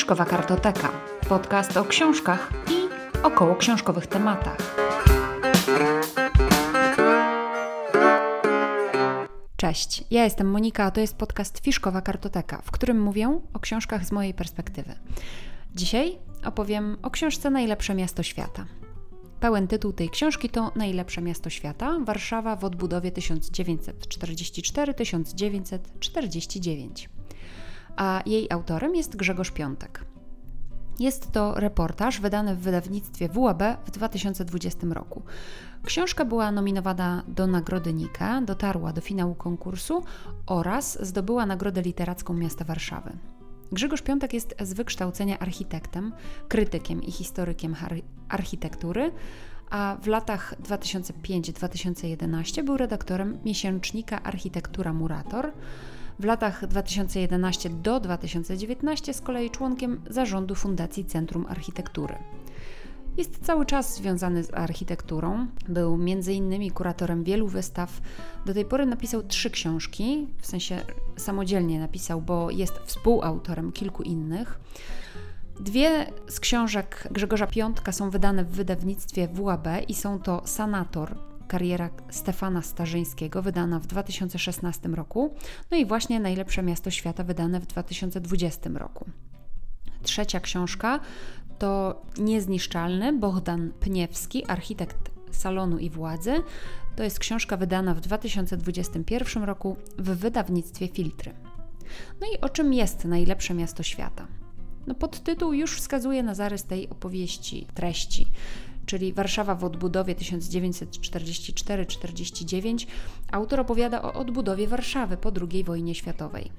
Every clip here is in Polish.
Fiszkowa Kartoteka. Podcast o książkach i około książkowych tematach. Cześć, ja jestem Monika, a to jest podcast Fiszkowa Kartoteka, w którym mówię o książkach z mojej perspektywy. Dzisiaj opowiem o książce Najlepsze miasto świata. Pełen tytuł tej książki to Najlepsze miasto świata Warszawa w odbudowie 1944-1949 a jej autorem jest Grzegorz Piątek. Jest to reportaż wydany w wydawnictwie WAB w 2020 roku. Książka była nominowana do Nagrody Nika, dotarła do finału konkursu oraz zdobyła Nagrodę Literacką Miasta Warszawy. Grzegorz Piątek jest z wykształcenia architektem, krytykiem i historykiem architektury, a w latach 2005-2011 był redaktorem miesięcznika Architektura Murator w latach 2011 do 2019 z kolei członkiem zarządu Fundacji Centrum Architektury. Jest cały czas związany z architekturą. Był m.in. kuratorem wielu wystaw. Do tej pory napisał trzy książki, w sensie samodzielnie napisał, bo jest współautorem kilku innych. Dwie z książek Grzegorza Piątka są wydane w wydawnictwie WAB i są to Sanator kariera Stefana Starzyńskiego, wydana w 2016 roku, no i właśnie Najlepsze Miasto Świata, wydane w 2020 roku. Trzecia książka to Niezniszczalny Bohdan Pniewski, architekt salonu i władzy. To jest książka wydana w 2021 roku w wydawnictwie Filtry. No i o czym jest najlepsze miasto świata? No podtytuł już wskazuje na zarys tej opowieści, treści czyli Warszawa w odbudowie 1944-49, autor opowiada o odbudowie Warszawy po II wojnie światowej.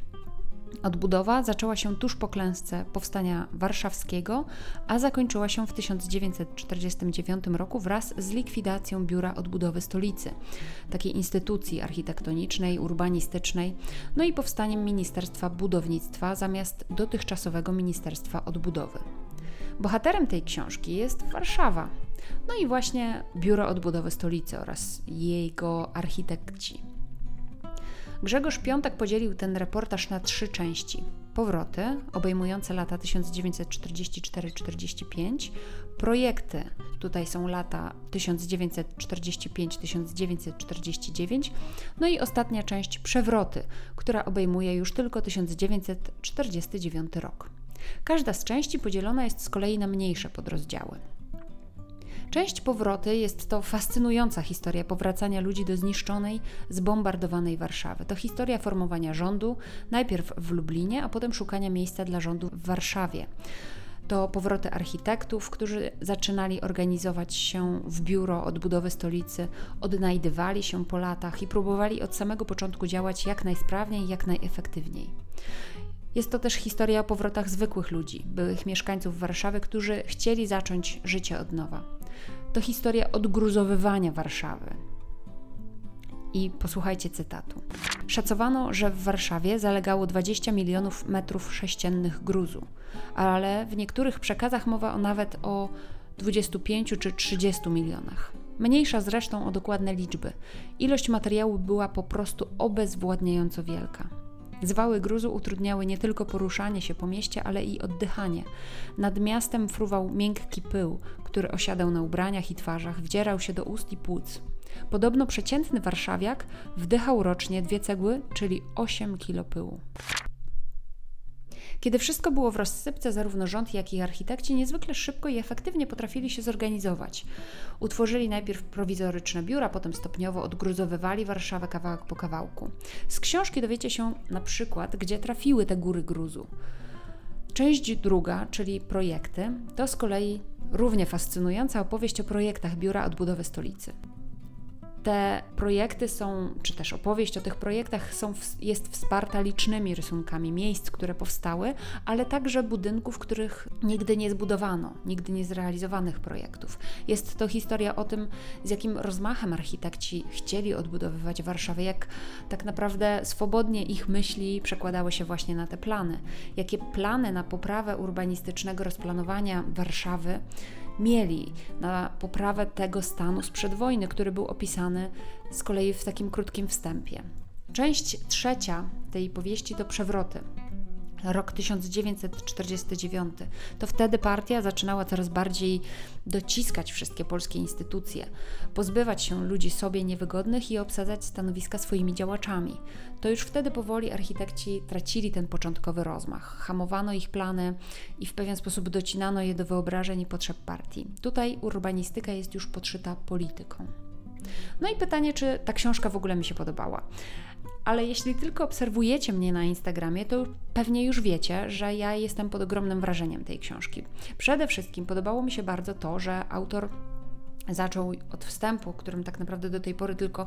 Odbudowa zaczęła się tuż po klęsce powstania warszawskiego, a zakończyła się w 1949 roku wraz z likwidacją Biura Odbudowy Stolicy, takiej instytucji architektonicznej, urbanistycznej, no i powstaniem Ministerstwa Budownictwa zamiast dotychczasowego Ministerstwa Odbudowy. Bohaterem tej książki jest Warszawa, no i właśnie Biuro Odbudowy Stolicy oraz jego architekci. Grzegorz Piątek podzielił ten reportaż na trzy części. Powroty, obejmujące lata 1944-45, projekty, tutaj są lata 1945-1949, no i ostatnia część przewroty, która obejmuje już tylko 1949 rok. Każda z części podzielona jest z kolei na mniejsze podrozdziały. Część powroty jest to fascynująca historia powracania ludzi do zniszczonej, zbombardowanej Warszawy. To historia formowania rządu, najpierw w Lublinie, a potem szukania miejsca dla rządu w Warszawie. To powroty architektów, którzy zaczynali organizować się w biuro odbudowy stolicy, odnajdywali się po latach i próbowali od samego początku działać jak najsprawniej, jak najefektywniej. Jest to też historia o powrotach zwykłych ludzi, byłych mieszkańców Warszawy, którzy chcieli zacząć życie od nowa. To historia odgruzowywania Warszawy. I posłuchajcie cytatu. Szacowano, że w Warszawie zalegało 20 milionów metrów sześciennych gruzu, ale w niektórych przekazach mowa o nawet o 25 czy 30 milionach. Mniejsza zresztą o dokładne liczby. Ilość materiału była po prostu obezwładniająco wielka. Zwały gruzu utrudniały nie tylko poruszanie się po mieście, ale i oddychanie. Nad miastem fruwał miękki pył, który osiadał na ubraniach i twarzach, wdzierał się do ust i płuc. Podobno przeciętny warszawiak wdychał rocznie dwie cegły, czyli 8 kilo pyłu. Kiedy wszystko było w rozsypce, zarówno rząd, jak i architekci niezwykle szybko i efektywnie potrafili się zorganizować. Utworzyli najpierw prowizoryczne biura, potem stopniowo odgruzowywali Warszawę kawałek po kawałku. Z książki dowiecie się na przykład, gdzie trafiły te góry gruzu. Część druga, czyli projekty, to z kolei równie fascynująca opowieść o projektach Biura Odbudowy Stolicy. Te projekty są, czy też opowieść o tych projektach są, jest wsparta licznymi rysunkami miejsc, które powstały, ale także budynków, których nigdy nie zbudowano, nigdy nie zrealizowanych projektów. Jest to historia o tym, z jakim rozmachem architekci chcieli odbudowywać Warszawę, jak tak naprawdę swobodnie ich myśli przekładały się właśnie na te plany, jakie plany na poprawę urbanistycznego rozplanowania Warszawy mieli na poprawę tego stanu sprzed wojny, który był opisany z kolei w takim krótkim wstępie. Część trzecia tej powieści to przewroty. Rok 1949. To wtedy partia zaczynała coraz bardziej dociskać wszystkie polskie instytucje, pozbywać się ludzi sobie niewygodnych i obsadzać stanowiska swoimi działaczami. To już wtedy powoli architekci tracili ten początkowy rozmach, hamowano ich plany i w pewien sposób docinano je do wyobrażeń i potrzeb partii. Tutaj urbanistyka jest już podszyta polityką. No i pytanie, czy ta książka w ogóle mi się podobała ale jeśli tylko obserwujecie mnie na Instagramie, to pewnie już wiecie, że ja jestem pod ogromnym wrażeniem tej książki. Przede wszystkim podobało mi się bardzo to, że autor zaczął od wstępu, którym tak naprawdę do tej pory tylko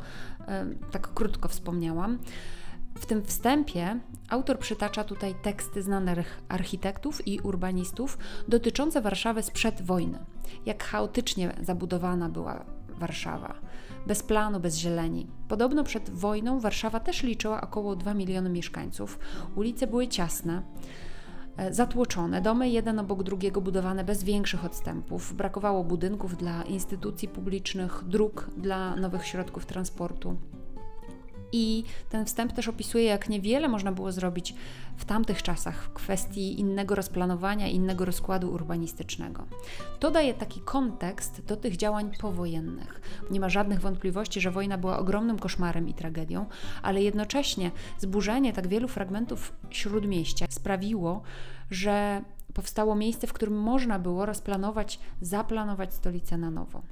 tak krótko wspomniałam. W tym wstępie autor przytacza tutaj teksty znanych architektów i urbanistów dotyczące Warszawy sprzed wojny. Jak chaotycznie zabudowana była Warszawa bez planu, bez zieleni. Podobno przed wojną Warszawa też liczyła około 2 miliony mieszkańców. Ulice były ciasne, e, zatłoczone, domy jeden obok drugiego budowane bez większych odstępów. Brakowało budynków dla instytucji publicznych, dróg dla nowych środków transportu. I ten wstęp też opisuje, jak niewiele można było zrobić w tamtych czasach w kwestii innego rozplanowania, innego rozkładu urbanistycznego. To daje taki kontekst do tych działań powojennych. Nie ma żadnych wątpliwości, że wojna była ogromnym koszmarem i tragedią, ale jednocześnie zburzenie tak wielu fragmentów śródmieścia sprawiło, że powstało miejsce, w którym można było rozplanować, zaplanować stolicę na nowo.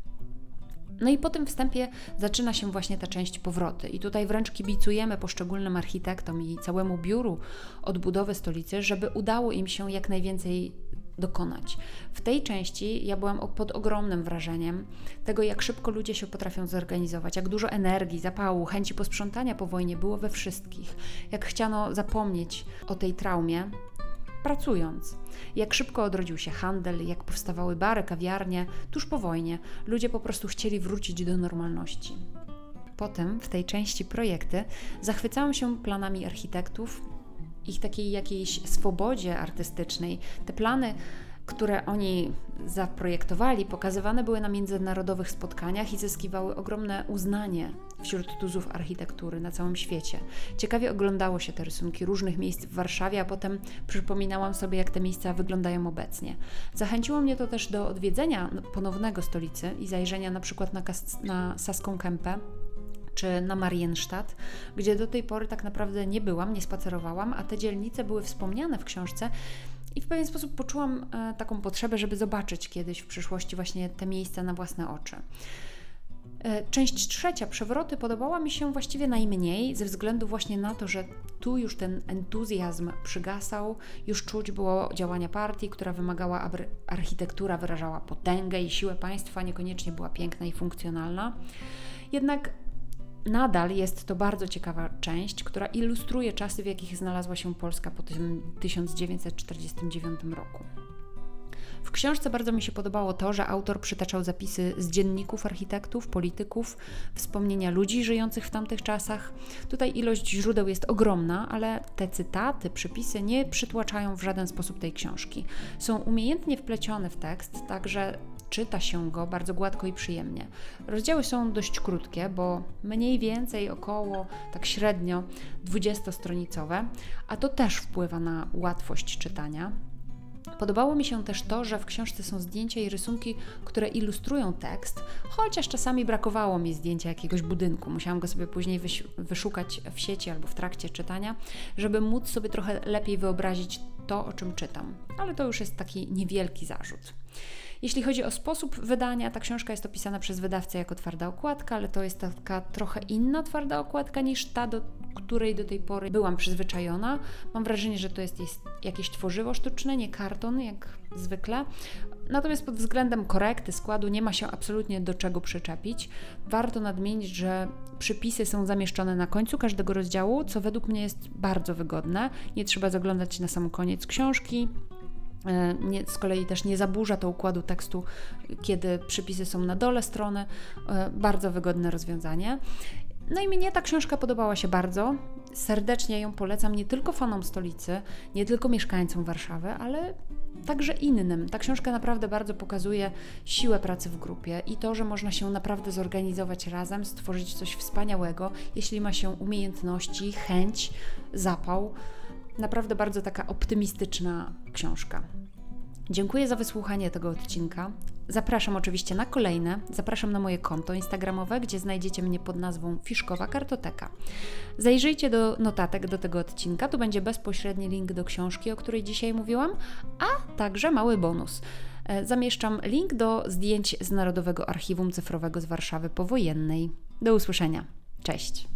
No i po tym wstępie zaczyna się właśnie ta część powroty. I tutaj wręcz kibicujemy poszczególnym architektom i całemu biuru odbudowy stolicy, żeby udało im się jak najwięcej dokonać. W tej części ja byłam pod ogromnym wrażeniem tego, jak szybko ludzie się potrafią zorganizować, jak dużo energii, zapału, chęci posprzątania po wojnie było we wszystkich, jak chciano zapomnieć o tej traumie, pracując. Jak szybko odrodził się handel, jak powstawały bary, kawiarnie, tuż po wojnie ludzie po prostu chcieli wrócić do normalności. Potem w tej części projekty zachwycałam się planami architektów, ich takiej jakiejś swobodzie artystycznej. Te plany które oni zaprojektowali, pokazywane były na międzynarodowych spotkaniach i zyskiwały ogromne uznanie wśród tuzów architektury na całym świecie. Ciekawie oglądało się te rysunki różnych miejsc w Warszawie, a potem przypominałam sobie, jak te miejsca wyglądają obecnie. Zachęciło mnie to też do odwiedzenia ponownego stolicy i zajrzenia na przykład na, na Saską Kępę, czy na Marienstadt, gdzie do tej pory tak naprawdę nie byłam, nie spacerowałam, a te dzielnice były wspomniane w książce i w pewien sposób poczułam e, taką potrzebę, żeby zobaczyć kiedyś w przyszłości właśnie te miejsca na własne oczy. E, część trzecia, przewroty, podobała mi się właściwie najmniej, ze względu właśnie na to, że tu już ten entuzjazm przygasał, już czuć było działania partii, która wymagała, aby architektura wyrażała potęgę i siłę państwa, niekoniecznie była piękna i funkcjonalna. Jednak nadal jest to bardzo ciekawa część, która ilustruje czasy, w jakich znalazła się Polska po tym 1949 roku. W książce bardzo mi się podobało to, że autor przytaczał zapisy z dzienników architektów, polityków, wspomnienia ludzi żyjących w tamtych czasach. Tutaj ilość źródeł jest ogromna, ale te cytaty, przypisy nie przytłaczają w żaden sposób tej książki. Są umiejętnie wplecione w tekst, także czyta się go bardzo gładko i przyjemnie. Rozdziały są dość krótkie, bo mniej więcej około, tak średnio, 20-stronicowe, a to też wpływa na łatwość czytania. Podobało mi się też to, że w książce są zdjęcia i rysunki, które ilustrują tekst, chociaż czasami brakowało mi zdjęcia jakiegoś budynku. Musiałam go sobie później wyszukać w sieci albo w trakcie czytania, żeby móc sobie trochę lepiej wyobrazić to, o czym czytam. Ale to już jest taki niewielki zarzut. Jeśli chodzi o sposób wydania, ta książka jest opisana przez wydawcę jako twarda okładka, ale to jest taka trochę inna twarda okładka niż ta, do której do tej pory byłam przyzwyczajona. Mam wrażenie, że to jest, jest jakieś tworzywo sztuczne, nie karton jak zwykle. Natomiast pod względem korekty składu nie ma się absolutnie do czego przyczepić. Warto nadmienić, że przypisy są zamieszczone na końcu każdego rozdziału, co według mnie jest bardzo wygodne. Nie trzeba zaglądać na sam koniec książki. E, nie, z kolei też nie zaburza to układu tekstu, kiedy przypisy są na dole strony. E, bardzo wygodne rozwiązanie. No i mnie ta książka podobała się bardzo. Serdecznie ją polecam nie tylko fanom stolicy, nie tylko mieszkańcom Warszawy, ale także innym. Ta książka naprawdę bardzo pokazuje siłę pracy w grupie i to, że można się naprawdę zorganizować razem, stworzyć coś wspaniałego, jeśli ma się umiejętności, chęć, zapał Naprawdę bardzo taka optymistyczna książka. Dziękuję za wysłuchanie tego odcinka. Zapraszam oczywiście na kolejne. Zapraszam na moje konto instagramowe, gdzie znajdziecie mnie pod nazwą Fiszkowa Kartoteka. Zajrzyjcie do notatek do tego odcinka, tu będzie bezpośredni link do książki, o której dzisiaj mówiłam, a także mały bonus. E, zamieszczam link do zdjęć z Narodowego Archiwum Cyfrowego z Warszawy powojennej. Do usłyszenia. Cześć.